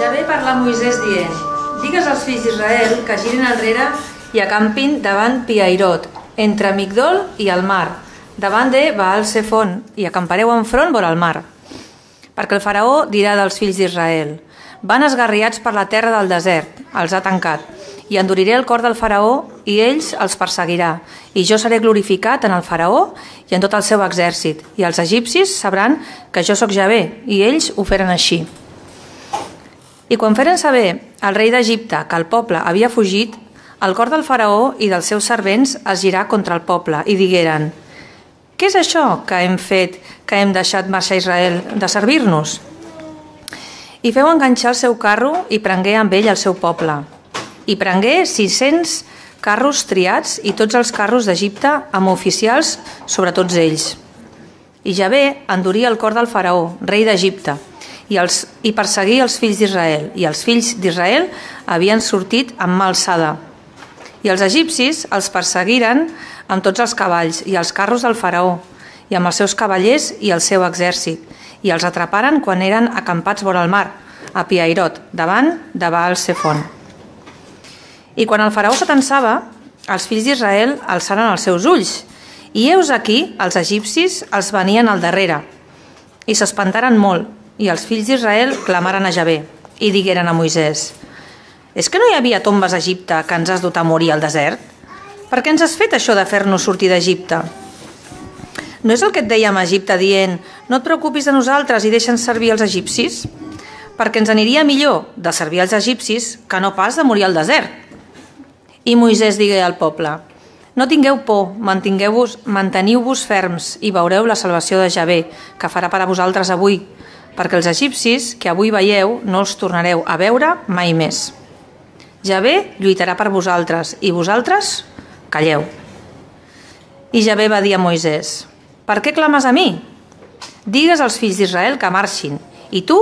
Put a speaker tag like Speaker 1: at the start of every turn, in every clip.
Speaker 1: Ja ve parlar Moisès dient, digues als fills d'Israel que girin enrere i acampin davant Piairot, entre Migdol i el mar, davant de Baal Sefon, i acampareu enfront vora el mar. Perquè el faraó dirà dels fills d'Israel, van esgarriats per la terra del desert, els ha tancat, i enduriré el cor del faraó i ells els perseguirà, i jo seré glorificat en el faraó i en tot el seu exèrcit, i els egipcis sabran que jo sóc Javé, i ells ho feren així. I quan feren saber al rei d'Egipte que el poble havia fugit, el cor del faraó i dels seus servents es girà contra el poble i digueren «Què és això que hem fet, que hem deixat marxar Israel de servir-nos?» I feu enganxar el seu carro i prengué amb ell el seu poble. I prengué 600 carros triats i tots els carros d'Egipte amb oficials sobre tots ells. I Javé enduria el cor del faraó, rei d'Egipte, i, els, i perseguir els fills d'Israel. I els fills d'Israel havien sortit amb mà alçada. I els egipcis els perseguiren amb tots els cavalls i els carros del faraó, i amb els seus cavallers i el seu exèrcit, i els atraparen quan eren acampats vora el mar, a Piairot, davant de Baal Sefon. I quan el faraó s'atensava, els fills d'Israel alçaren els seus ulls, i heus aquí els egipcis els venien al darrere, i s'espantaren molt, i els fills d'Israel clamaren a Javé i digueren a Moisès «És que no hi havia tombes a Egipte que ens has dut a morir al desert? Per què ens has fet això de fer-nos sortir d'Egipte?» No és el que et dèiem a Egipte dient «No et preocupis de nosaltres i deixa'ns servir els egipcis?» Perquè ens aniria millor de servir els egipcis que no pas de morir al desert. I Moisès digué al poble no tingueu por, mantingueu-vos, manteniu-vos ferms i veureu la salvació de Javé, que farà per a vosaltres avui, perquè els egipcis que avui veieu no els tornareu a veure mai més. Javé lluitarà per vosaltres i vosaltres calleu. I Javé va dir a Moisès, per què clames a mi? Digues als fills d'Israel que marxin i tu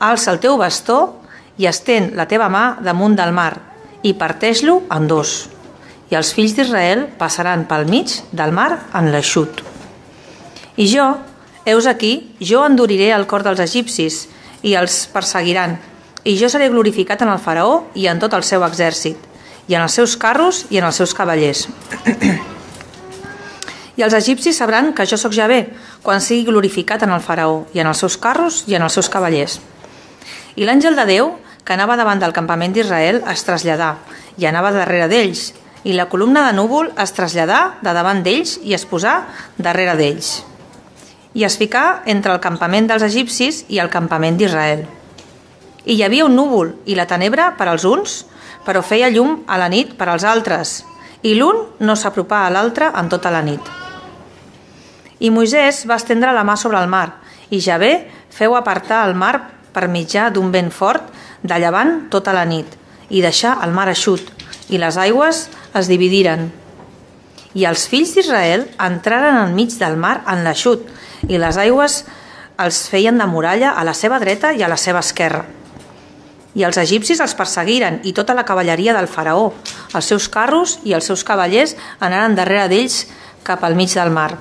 Speaker 1: alça el teu bastó i estén la teva mà damunt del mar i parteix-lo en dos. I els fills d'Israel passaran pel mig del mar en l'eixut. I jo Heus aquí, jo enduriré el cor dels egipcis i els perseguiran, i jo seré glorificat en el faraó i en tot el seu exèrcit, i en els seus carros i en els seus cavallers. I els egipcis sabran que jo sóc Javé quan sigui glorificat en el faraó i en els seus carros i en els seus cavallers. I l'àngel de Déu, que anava davant del campament d'Israel, es traslladà i anava darrere d'ells, i la columna de núvol es traslladà de davant d'ells i es posà darrere d'ells i es ficà entre el campament dels egipcis i el campament d'Israel. I hi havia un núvol i la tenebra per als uns, però feia llum a la nit per als altres, i l'un no s'apropà a l'altre en tota la nit. I Moisès va estendre la mà sobre el mar, i Javé feu apartar el mar per mitjà d'un vent fort de llevant tota la nit, i deixar el mar eixut, i les aigües es dividiren. I els fills d'Israel entraren enmig del mar en l'eixut, i les aigües els feien de muralla a la seva dreta i a la seva esquerra. I els egipcis els perseguiren i tota la cavalleria del faraó. Els seus carros i els seus cavallers anaren darrere d'ells cap al mig del mar.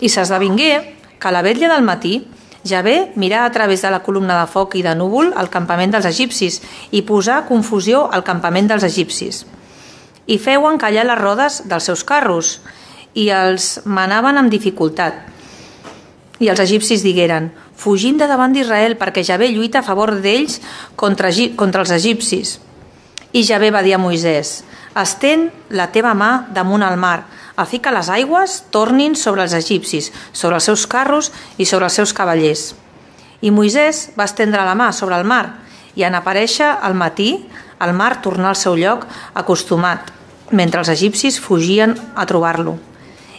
Speaker 1: I s'esdevingué que a la vetlla del matí Javé mirà a través de la columna de foc i de núvol al campament dels egipcis i posà confusió al campament dels egipcis. I feu encallar les rodes dels seus carros i els manaven amb dificultat i els egipcis digueren, fugim de davant d'Israel perquè Javé lluita a favor d'ells contra, contra els egipcis. I Javé va dir a Moisès, estén la teva mà damunt el mar, a fi que les aigües tornin sobre els egipcis, sobre els seus carros i sobre els seus cavallers. I Moisès va estendre la mà sobre el mar, i en aparèixer al matí, el mar tornà al seu lloc acostumat, mentre els egipcis fugien a trobar-lo.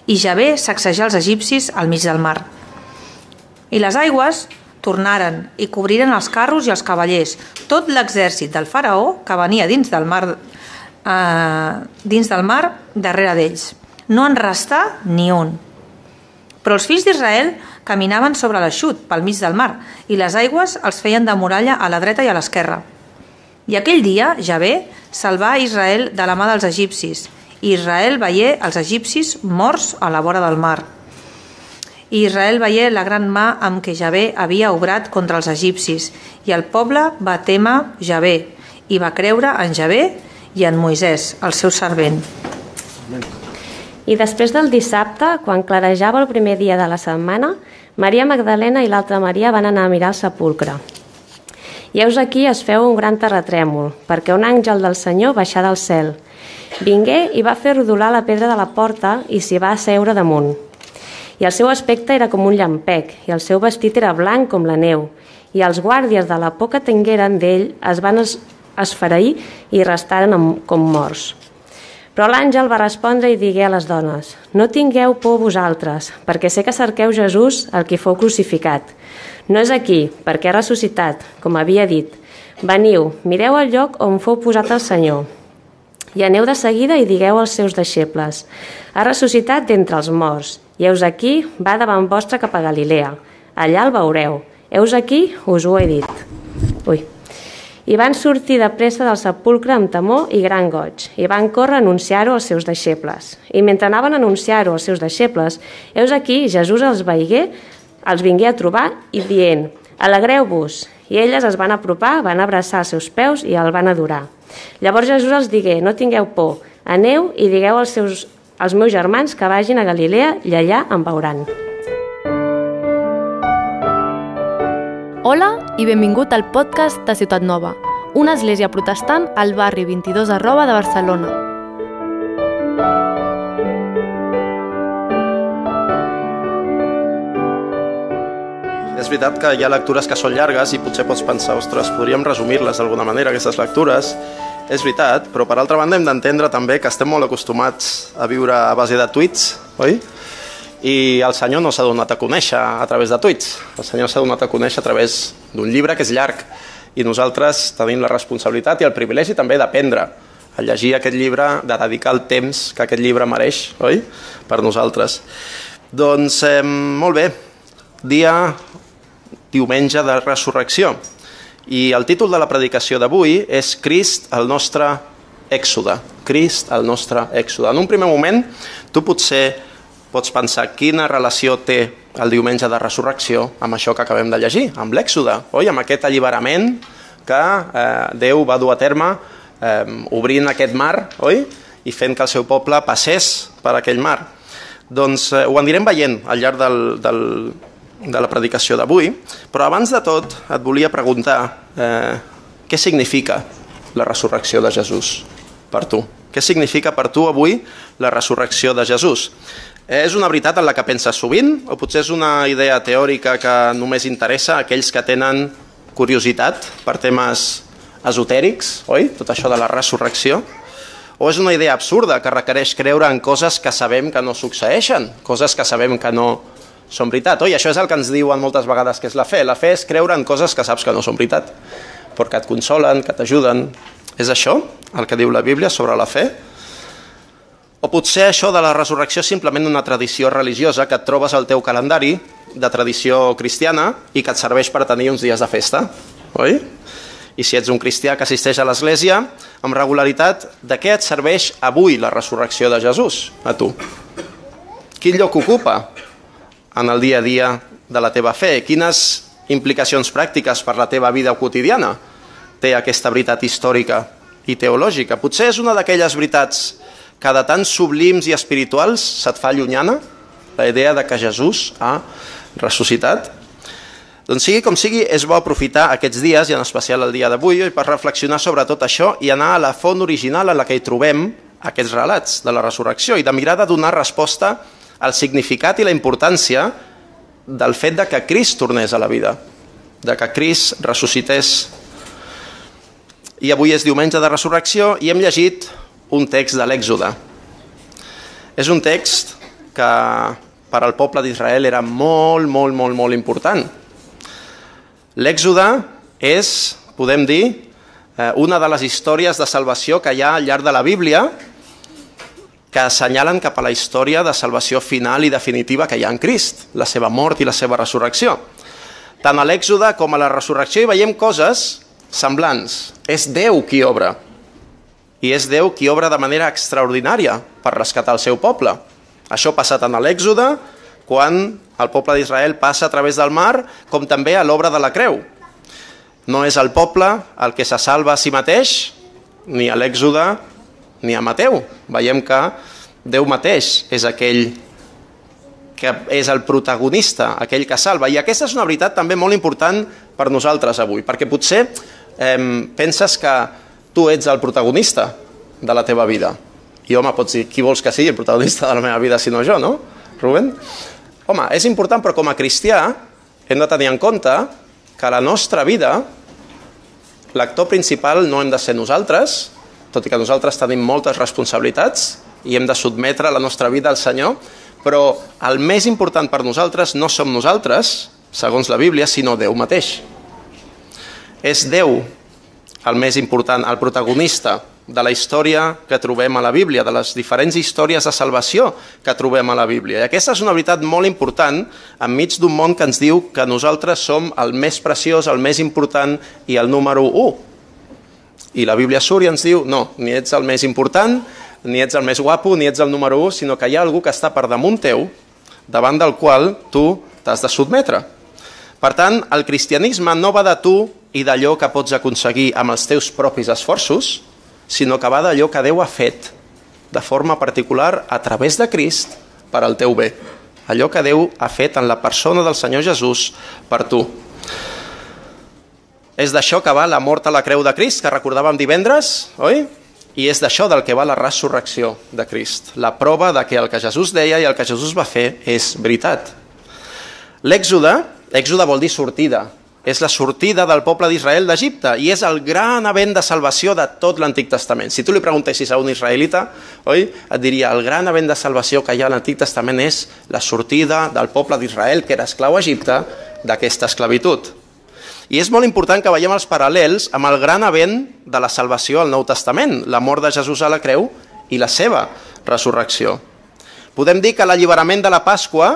Speaker 1: I Javé sacsejà els egipcis al mig del mar. I les aigües tornaren i cobriren els carros i els cavallers, tot l'exèrcit del faraó que venia dins del mar, eh, dins del mar darrere d'ells. No en restà ni un. Però els fills d'Israel caminaven sobre l'eixut pel mig del mar i les aigües els feien de muralla a la dreta i a l'esquerra. I aquell dia, Javé salvà Israel de la mà dels egipcis i Israel veié els egipcis morts a la vora del mar. i Israel veié la gran mà amb què Javé havia obrat contra els egipcis, i el poble va témer Javé, i va creure en Javé i en Moisès, el seu servent.
Speaker 2: I després del dissabte, quan clarejava el primer dia de la setmana, Maria Magdalena i l'altra Maria van anar a mirar el sepulcre. I heus aquí es feu un gran terratrèmol, perquè un àngel del Senyor baixà del cel. Vingué i va fer rodolar la pedra de la porta i s'hi va asseure damunt i el seu aspecte era com un llampec, i el seu vestit era blanc com la neu, i els guàrdies de la por que tingueren d'ell es van es esfereir i restaren com morts. Però l'àngel va respondre i digué a les dones, no tingueu por vosaltres, perquè sé que cerqueu Jesús, el qui fou crucificat. No és aquí, perquè ha ressuscitat, com havia dit. Veniu, mireu el lloc on fou posat el Senyor. I aneu de seguida i digueu als seus deixebles, ha ressuscitat d'entre els morts, i heus aquí, va davant vostre cap a Galilea. Allà el veureu. Heus aquí, us ho he dit. Ui. I van sortir de pressa del sepulcre amb temor i gran goig, i van córrer a anunciar-ho als seus deixebles. I mentre anaven a anunciar-ho als seus deixebles, heus aquí, Jesús els veigué, els vingué a trobar i dient, alegreu-vos. I elles es van apropar, van abraçar els seus peus i el van adorar. Llavors Jesús els digué, no tingueu por, aneu i digueu als seus als meus germans que vagin a Galilea i allà em veuran.
Speaker 3: Hola i benvingut al podcast de Ciutat Nova, una església protestant al barri 22 arroba de Barcelona.
Speaker 4: És veritat que hi ha lectures que són llargues i potser pots pensar, ostres, podríem resumir-les d'alguna manera, aquestes lectures, és veritat, però per altra banda hem d'entendre també que estem molt acostumats a viure a base de tuits, oi? I el senyor no s'ha donat a conèixer a través de tuits, el senyor s'ha donat a conèixer a través d'un llibre que és llarg i nosaltres tenim la responsabilitat i el privilegi també d'aprendre a llegir aquest llibre, de dedicar el temps que aquest llibre mereix, oi? Per nosaltres. Doncs, eh, molt bé, dia diumenge de resurrecció. I el títol de la predicació d'avui és Crist, el nostre èxode. Crist, el nostre èxode. En un primer moment, tu potser pots pensar quina relació té el diumenge de resurrecció amb això que acabem de llegir, amb l'èxode, oi? amb aquest alliberament que eh, Déu va dur a terme eh, obrint aquest mar, oi? i fent que el seu poble passés per aquell mar. Doncs eh, ho anirem veient al llarg del, del, de la predicació d'avui, però abans de tot et volia preguntar eh, què significa la resurrecció de Jesús per tu? Què significa per tu avui la resurrecció de Jesús? És una veritat en la que penses sovint o potser és una idea teòrica que només interessa a aquells que tenen curiositat per temes esotèrics, oi? Tot això de la resurrecció. O és una idea absurda que requereix creure en coses que sabem que no succeeixen, coses que sabem que no, són veritat. Oi, això és el que ens diuen moltes vegades que és la fe. La fe és creure en coses que saps que no són veritat, perquè et consolen, que t'ajuden. És això el que diu la Bíblia sobre la fe? O potser això de la resurrecció és simplement una tradició religiosa que et trobes al teu calendari de tradició cristiana i que et serveix per tenir uns dies de festa, oi? I si ets un cristià que assisteix a l'església amb regularitat, de què et serveix avui la resurrecció de Jesús a tu? Quin lloc ocupa en el dia a dia de la teva fe? Quines implicacions pràctiques per la teva vida quotidiana té aquesta veritat històrica i teològica? Potser és una d'aquelles veritats que de tan sublims i espirituals se't fa llunyana, la idea de que Jesús ha ressuscitat? Doncs sigui com sigui, és bo aprofitar aquests dies, i en especial el dia d'avui, per reflexionar sobre tot això i anar a la font original en la que hi trobem aquests relats de la resurrecció i de mirar de donar resposta a el significat i la importància del fet de que Crist tornés a la vida, de que Crist ressuscités. I avui és diumenge de resurrecció i hem llegit un text de l'Èxode. És un text que per al poble d'Israel era molt, molt, molt, molt important. L'Èxode és, podem dir, eh, una de les històries de salvació que hi ha al llarg de la Bíblia que assenyalen cap a la història de salvació final i definitiva que hi ha en Crist, la seva mort i la seva resurrecció. Tant a l'Èxode com a la resurrecció hi veiem coses semblants. És Déu qui obra. I és Déu qui obra de manera extraordinària per rescatar el seu poble. Això passa tant a l'Èxode quan el poble d'Israel passa a través del mar, com també a l'obra de la creu. No és el poble el que se salva a si mateix, ni a l'Èxode, ni a Mateu. Veiem que Déu mateix és aquell que és el protagonista, aquell que salva. I aquesta és una veritat també molt important per nosaltres avui, perquè potser eh, penses que tu ets el protagonista de la teva vida. I home, pots dir, qui vols que sigui el protagonista de la meva vida si no jo, no? Rubén? Home, és important, però com a cristià hem de tenir en compte que la nostra vida, l'actor principal no hem de ser nosaltres, tot i que nosaltres tenim moltes responsabilitats i hem de sotmetre la nostra vida al Senyor, però el més important per nosaltres no som nosaltres, segons la Bíblia, sinó Déu mateix. És Déu el més important, el protagonista de la història que trobem a la Bíblia, de les diferents històries de salvació que trobem a la Bíblia. I aquesta és una veritat molt important enmig d'un món que ens diu que nosaltres som el més preciós, el més important i el número 1. I la Bíblia surt i ens diu, no, ni ets el més important, ni ets el més guapo, ni ets el número 1, sinó que hi ha algú que està per damunt teu, davant del qual tu t'has de sotmetre. Per tant, el cristianisme no va de tu i d'allò que pots aconseguir amb els teus propis esforços, sinó que va d'allò que Déu ha fet de forma particular a través de Crist per al teu bé. Allò que Déu ha fet en la persona del Senyor Jesús per tu. És d'això que va la mort a la creu de Crist, que recordàvem divendres, oi? I és d'això del que va la resurrecció de Crist. La prova de que el que Jesús deia i el que Jesús va fer és veritat. L'èxode, èxode vol dir sortida, és la sortida del poble d'Israel d'Egipte i és el gran event de salvació de tot l'Antic Testament. Si tu li preguntessis a un israelita, oi, et diria el gran event de salvació que hi ha a l'Antic Testament és la sortida del poble d'Israel, que era esclau a Egipte, d'aquesta esclavitud. I és molt important que veiem els paral·lels amb el gran event de la salvació al Nou Testament, la mort de Jesús a la creu i la seva resurrecció. Podem dir que l'alliberament de la Pasqua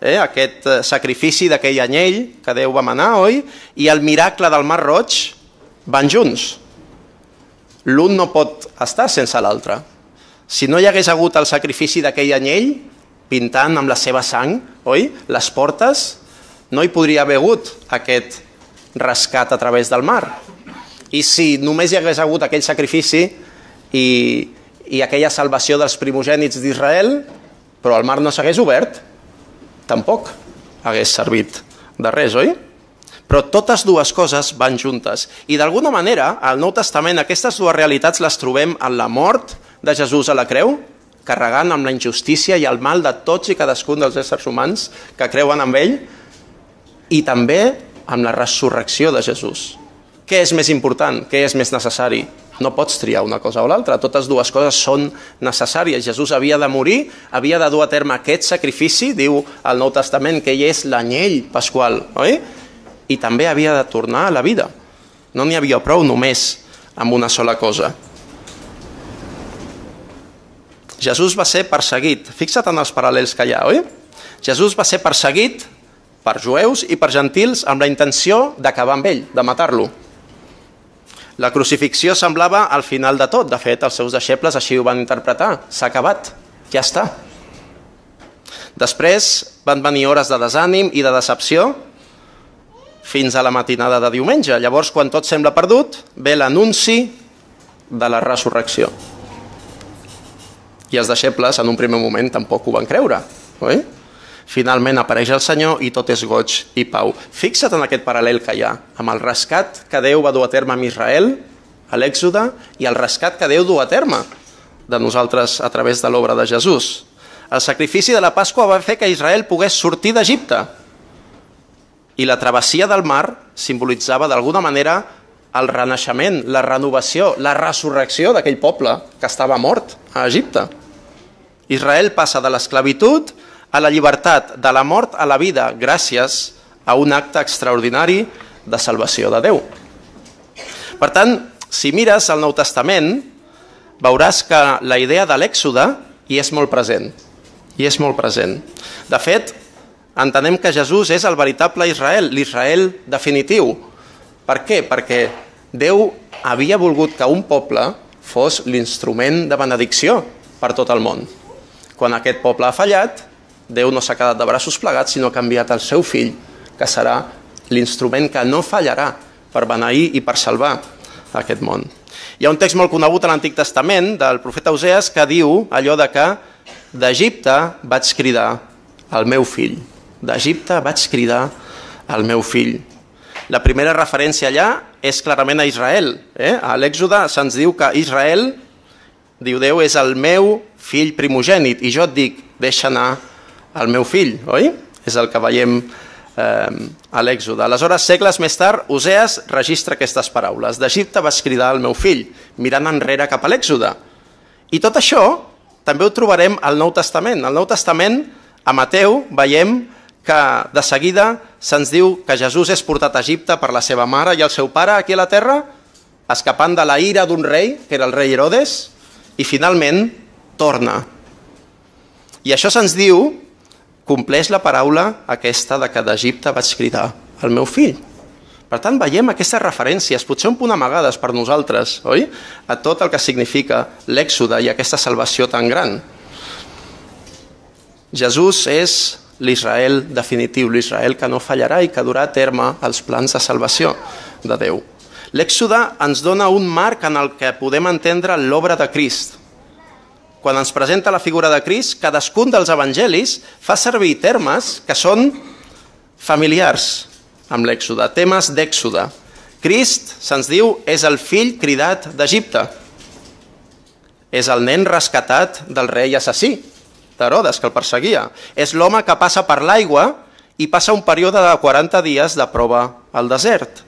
Speaker 4: eh, aquest eh, sacrifici d'aquell anyell que Déu va manar, oi? I el miracle del Mar Roig van junts. L'un no pot estar sense l'altre. Si no hi hagués hagut el sacrifici d'aquell anyell, pintant amb la seva sang, oi? Les portes, no hi podria haver hagut aquest rescat a través del mar. I si només hi hagués hagut aquell sacrifici i, i aquella salvació dels primogènits d'Israel, però el mar no s'hagués obert, tampoc hagués servit de res, oi? Però totes dues coses van juntes. I d'alguna manera, al Nou Testament, aquestes dues realitats les trobem en la mort de Jesús a la creu, carregant amb la injustícia i el mal de tots i cadascun dels éssers humans que creuen en ell, i també amb la resurrecció de Jesús. Què és més important? Què és més necessari? No pots triar una cosa o l'altra, totes dues coses són necessàries. Jesús havia de morir, havia de dur a terme aquest sacrifici, diu el Nou Testament que ell és l'anyell pasqual, oi? I també havia de tornar a la vida. No n'hi havia prou només amb una sola cosa. Jesús va ser perseguit. Fixa't en els paral·lels que hi ha, oi? Jesús va ser perseguit per jueus i per gentils amb la intenció d'acabar amb ell, de matar-lo. La crucifixió semblava al final de tot. De fet, els seus deixebles així ho van interpretar. S'ha acabat. Ja està. Després van venir hores de desànim i de decepció fins a la matinada de diumenge. Llavors, quan tot sembla perdut, ve l'anunci de la resurrecció. I els deixebles, en un primer moment, tampoc ho van creure. Oi? Finalment apareix el Senyor i tot és goig i pau. Fixa't en aquest paral·lel que hi ha amb el rescat que Déu va dur a terme amb Israel, a l'Èxode, i el rescat que Déu du a terme de nosaltres a través de l'obra de Jesús. El sacrifici de la Pasqua va fer que Israel pogués sortir d'Egipte. I la travessia del mar simbolitzava d'alguna manera el renaixement, la renovació, la resurrecció d'aquell poble que estava mort a Egipte. Israel passa de l'esclavitud a la llibertat, de la mort a la vida, gràcies a un acte extraordinari de salvació de Déu. Per tant, si mires el Nou Testament, veuràs que la idea de l'èxode hi és molt present. Hi és molt present. De fet, entenem que Jesús és el veritable Israel, l'Israel definitiu. Per què? Perquè Déu havia volgut que un poble fos l'instrument de benedicció per tot el món. Quan aquest poble ha fallat, Déu no s'ha quedat de braços plegats, sinó ha enviat el seu fill, que serà l'instrument que no fallarà per beneir i per salvar aquest món. Hi ha un text molt conegut a l'Antic Testament del profeta Oseas que diu allò de que d'Egipte vaig cridar el meu fill. D'Egipte vaig cridar el meu fill. La primera referència allà és clarament a Israel. Eh? A l'Èxode se'ns diu que Israel, diu Déu, és el meu fill primogènit i jo et dic, deixa anar el meu fill, oi? És el que veiem eh, a l'Èxode. Aleshores, segles més tard, Oseas registra aquestes paraules. D'Egipte vas cridar el meu fill, mirant enrere cap a l'Èxode. I tot això també ho trobarem al Nou Testament. Al Nou Testament, a Mateu, veiem que de seguida se'ns diu que Jesús és portat a Egipte per la seva mare i el seu pare aquí a la terra, escapant de la ira d'un rei, que era el rei Herodes, i finalment torna. I això se'ns diu compleix la paraula aquesta de que d'Egipte vaig cridar el meu fill. Per tant, veiem aquestes referències, potser un punt amagades per nosaltres, oi? A tot el que significa l'èxode i aquesta salvació tan gran. Jesús és l'Israel definitiu, l'Israel que no fallarà i que durà a terme els plans de salvació de Déu. L'èxode ens dona un marc en el que podem entendre l'obra de Crist, quan ens presenta la figura de Crist, cadascun dels evangelis fa servir termes que són familiars amb l'èxode, temes d'èxode. Crist, se'ns diu, és el fill cridat d'Egipte. És el nen rescatat del rei assassí, d'Herodes, que el perseguia. És l'home que passa per l'aigua i passa un període de 40 dies de prova al desert.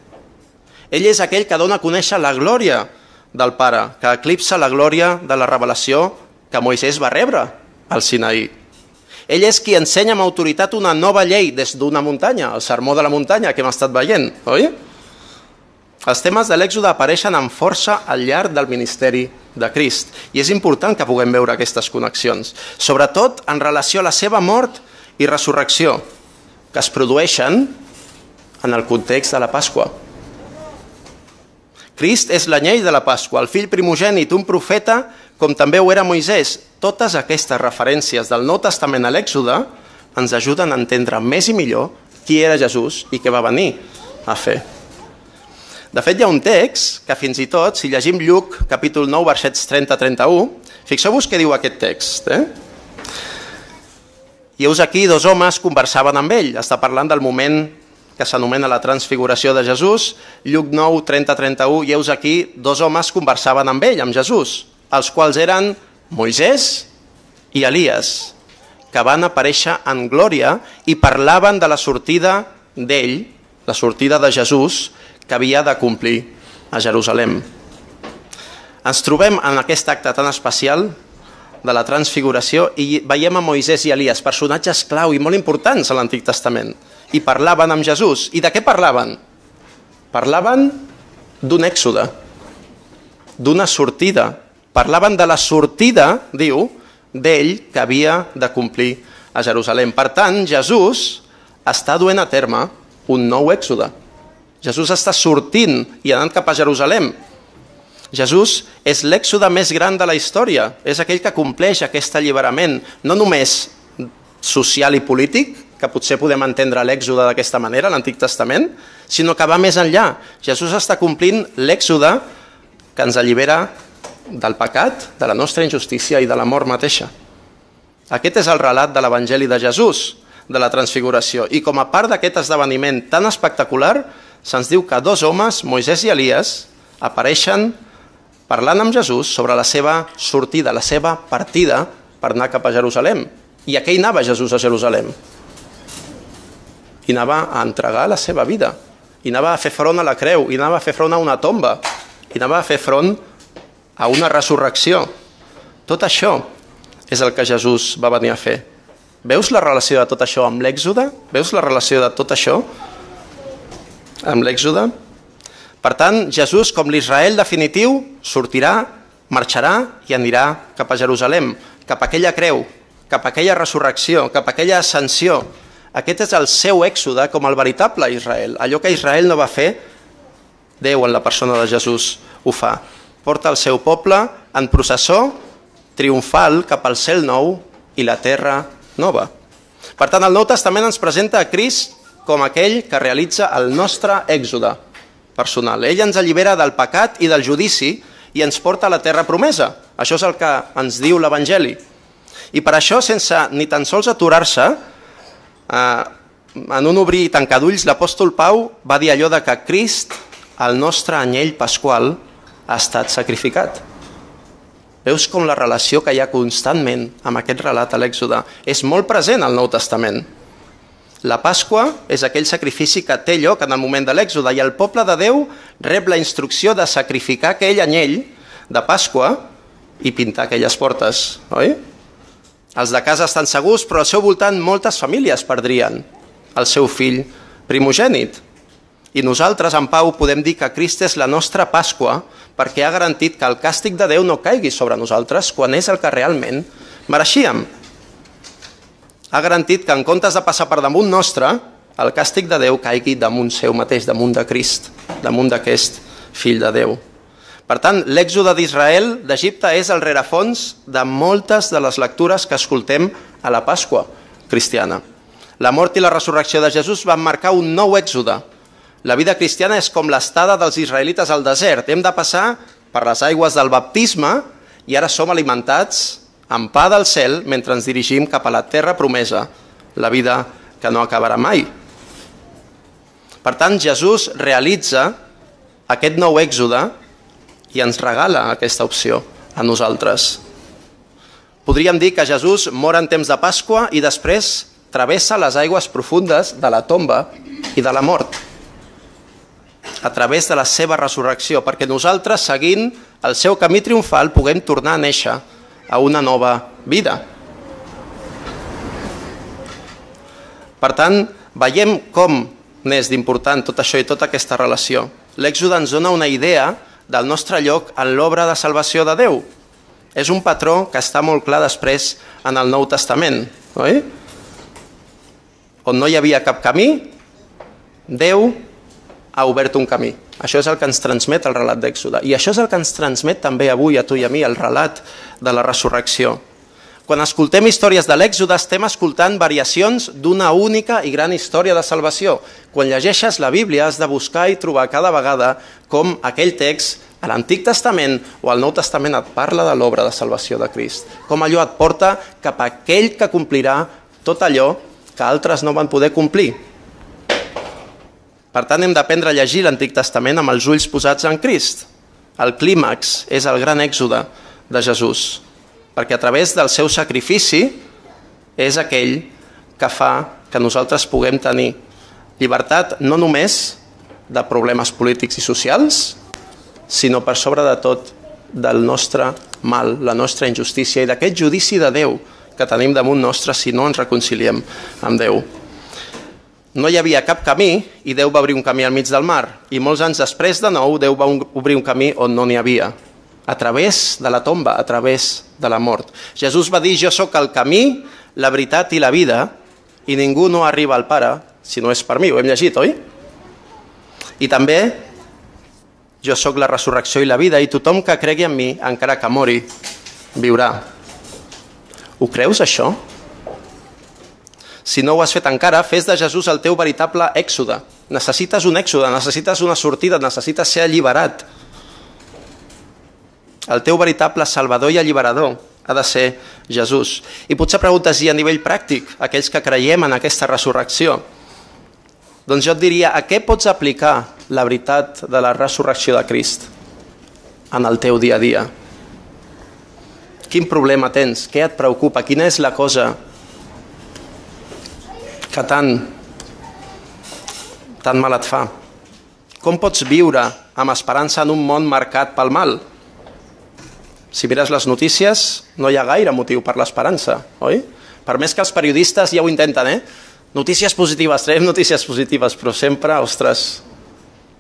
Speaker 4: Ell és aquell que dona a conèixer la glòria del Pare, que eclipsa la glòria de la revelació que Moisès va rebre al Sinaí. Ell és qui ensenya amb autoritat una nova llei des d'una muntanya, el sermó de la muntanya que hem estat veient, oi? Els temes de l'èxode apareixen amb força al llarg del ministeri de Crist i és important que puguem veure aquestes connexions, sobretot en relació a la seva mort i resurrecció, que es produeixen en el context de la Pasqua. Crist és l'anyell de la Pasqua, el fill primogènit, un profeta com també ho era Moisès. Totes aquestes referències del Nou Testament a l'Èxode ens ajuden a entendre més i millor qui era Jesús i què va venir a fer. De fet, hi ha un text que fins i tot, si llegim Lluc, capítol 9, versets 30-31, fixeu-vos què diu aquest text. Eh? I heus aquí, dos homes conversaven amb ell. Està parlant del moment que s'anomena la transfiguració de Jesús. Lluc 9, 30-31, i heus aquí, dos homes conversaven amb ell, amb Jesús els quals eren Moisès i Elias, que van aparèixer en glòria i parlaven de la sortida d'ell, la sortida de Jesús, que havia de complir a Jerusalem. Ens trobem en aquest acte tan especial de la transfiguració i veiem a Moisès i Elias, personatges clau i molt importants a l'Antic Testament, i parlaven amb Jesús. I de què parlaven? Parlaven d'un èxode, d'una sortida parlaven de la sortida, diu, d'ell que havia de complir a Jerusalem. Per tant, Jesús està duent a terme un nou èxode. Jesús està sortint i anant cap a Jerusalem. Jesús és l'èxode més gran de la història, és aquell que compleix aquest alliberament, no només social i polític, que potser podem entendre l'èxode d'aquesta manera, l'Antic Testament, sinó que va més enllà. Jesús està complint l'èxode que ens allibera del pecat, de la nostra injustícia i de la mort mateixa. Aquest és el relat de l'Evangeli de Jesús, de la transfiguració. I com a part d'aquest esdeveniment tan espectacular, se'ns diu que dos homes, Moisès i Elias, apareixen parlant amb Jesús sobre la seva sortida, la seva partida per anar cap a Jerusalem. I a què hi anava Jesús a Jerusalem? I anava a entregar la seva vida, i anava a fer front a la creu, i anava a fer front a una tomba, i anava a fer front a una resurrecció. Tot això és el que Jesús va venir a fer. Veus la relació de tot això amb l'èxode? Veus la relació de tot això amb l'èxode? Per tant, Jesús, com l'Israel definitiu, sortirà, marxarà i anirà cap a Jerusalem, cap a aquella creu, cap a aquella resurrecció, cap a aquella ascensió. Aquest és el seu èxode com el veritable Israel. Allò que Israel no va fer, Déu en la persona de Jesús ho fa porta el seu poble en processó triomfal cap al cel nou i la terra nova. Per tant, el Nou Testament ens presenta a Crist com aquell que realitza el nostre èxode personal. Ell ens allibera del pecat i del judici i ens porta a la terra promesa. Això és el que ens diu l'Evangeli. I per això, sense ni tan sols aturar-se, eh, en un obrir i tancar d'ulls, l'apòstol Pau va dir allò de que Crist, el nostre anyell pasqual, ha estat sacrificat. Veus com la relació que hi ha constantment amb aquest relat a l'Èxode és molt present al Nou Testament. La Pasqua és aquell sacrifici que té lloc en el moment de l'Èxode i el poble de Déu rep la instrucció de sacrificar aquell anyell de Pasqua i pintar aquelles portes, oi? Els de casa estan segurs, però al seu voltant moltes famílies perdrien el seu fill primogènit. I nosaltres, en Pau, podem dir que Crist és la nostra Pasqua perquè ha garantit que el càstig de Déu no caigui sobre nosaltres quan és el que realment mereixíem. Ha garantit que en comptes de passar per damunt nostre, el càstig de Déu caigui damunt seu mateix, damunt de Crist, damunt d'aquest fill de Déu. Per tant, l'èxode d'Israel d'Egipte és el rerefons de moltes de les lectures que escoltem a la Pasqua cristiana. La mort i la resurrecció de Jesús van marcar un nou èxode. La vida cristiana és com l'estada dels israelites al desert. Hem de passar per les aigües del baptisme i ara som alimentats amb pa del cel mentre ens dirigim cap a la terra promesa, la vida que no acabarà mai. Per tant, Jesús realitza aquest nou èxode i ens regala aquesta opció a nosaltres. Podríem dir que Jesús mor en temps de Pasqua i després travessa les aigües profundes de la tomba i de la mort a través de la seva resurrecció, perquè nosaltres, seguint el seu camí triomfal, puguem tornar a néixer a una nova vida. Per tant, veiem com n'és d'important tot això i tota aquesta relació. L'Èxode ens dona una idea del nostre lloc en l'obra de salvació de Déu. És un patró que està molt clar després en el Nou Testament, oi? on no hi havia cap camí, Déu ha obert un camí. Això és el que ens transmet el relat d'Èxode. I això és el que ens transmet també avui a tu i a mi, el relat de la resurrecció. Quan escoltem històries de l'Èxode estem escoltant variacions d'una única i gran història de salvació. Quan llegeixes la Bíblia has de buscar i trobar cada vegada com aquell text a l'Antic Testament o al Nou Testament et parla de l'obra de salvació de Crist. Com allò et porta cap a aquell que complirà tot allò que altres no van poder complir. Per tant, hem d'aprendre a llegir l'Antic Testament amb els ulls posats en Crist. El clímax és el gran èxode de Jesús, perquè a través del seu sacrifici és aquell que fa que nosaltres puguem tenir llibertat no només de problemes polítics i socials, sinó per sobre de tot del nostre mal, la nostra injustícia i d'aquest judici de Déu que tenim damunt nostre si no ens reconciliem amb Déu. No hi havia cap camí i Déu va obrir un camí al mig del mar i molts anys després de nou Déu va obrir un camí on no n'hi havia a través de la tomba, a través de la mort. Jesús va dir, jo sóc el camí, la veritat i la vida, i ningú no arriba al Pare si no és per mi. Ho hem llegit, oi? I també, jo sóc la resurrecció i la vida, i tothom que cregui en mi, encara que mori, viurà. Ho creus, això? Si no ho has fet encara, fes de Jesús el teu veritable èxode. Necessites un èxode, necessites una sortida, necessites ser alliberat. El teu veritable salvador i alliberador ha de ser Jesús. I potser preguntes, i a nivell pràctic, aquells que creiem en aquesta resurrecció, doncs jo et diria, a què pots aplicar la veritat de la resurrecció de Crist en el teu dia a dia? Quin problema tens? Què et preocupa? Quina és la cosa que tant, tan mal et fa? Com pots viure amb esperança en un món marcat pel mal? Si mires les notícies, no hi ha gaire motiu per l'esperança, oi? Per més que els periodistes ja ho intenten, eh? Notícies positives, traiem notícies positives, però sempre, ostres,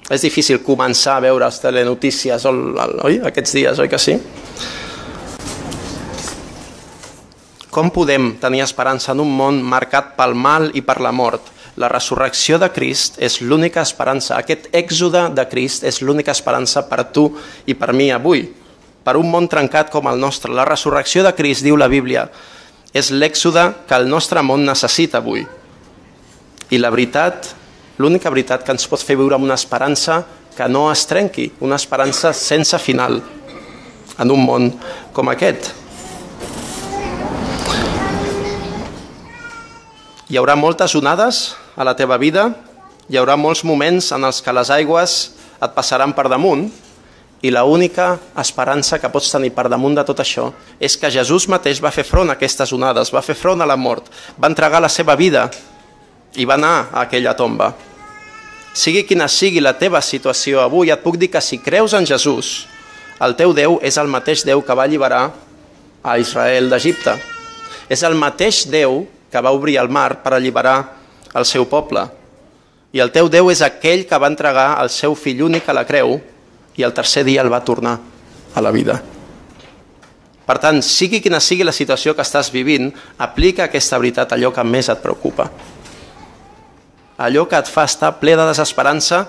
Speaker 4: és difícil començar a veure les telenotícies, oi? Aquests dies, oi que sí? Com podem tenir esperança en un món marcat pel mal i per la mort? La resurrecció de Crist és l'única esperança. Aquest èxode de Crist és l'única esperança per tu i per mi avui. Per un món trencat com el nostre. La resurrecció de Crist, diu la Bíblia, és l'èxode que el nostre món necessita avui. I la veritat, l'única veritat que ens pot fer viure amb una esperança que no es trenqui, una esperança sense final en un món com aquest. Hi haurà moltes onades a la teva vida, hi haurà molts moments en els que les aigües et passaran per damunt i la única esperança que pots tenir per damunt de tot això és que Jesús mateix va fer front a aquestes onades, va fer front a la mort, va entregar la seva vida i va anar a aquella tomba. Sigui quina sigui la teva situació avui, et puc dir que si creus en Jesús, el teu Déu és el mateix Déu que va alliberar a Israel d'Egipte. És el mateix Déu que va obrir el mar per alliberar el seu poble. I el teu Déu és aquell que va entregar el seu fill únic a la creu i el tercer dia el va tornar a la vida. Per tant, sigui quina sigui la situació que estàs vivint, aplica aquesta veritat a allò que més et preocupa. Allò que et fa estar ple de desesperança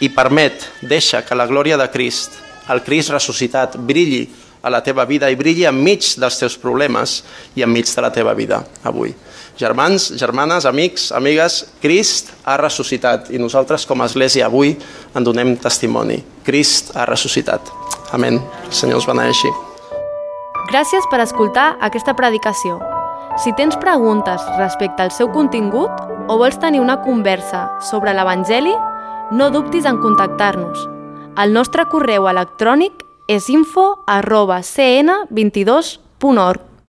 Speaker 4: i permet, deixa que la glòria de Crist, el Crist ressuscitat, brilli a la teva vida i brilli enmig dels teus problemes i enmig de la teva vida avui. Germans, germanes, amics, amigues, Crist ha ressuscitat i nosaltres com a Església avui en donem testimoni. Crist ha ressuscitat. Amén. El Senyor us beneixi.
Speaker 3: Gràcies per escoltar aquesta predicació. Si tens preguntes respecte al seu contingut o vols tenir una conversa sobre l'Evangeli, no dubtis en contactar-nos. El nostre correu electrònic és info arroba cn22.org.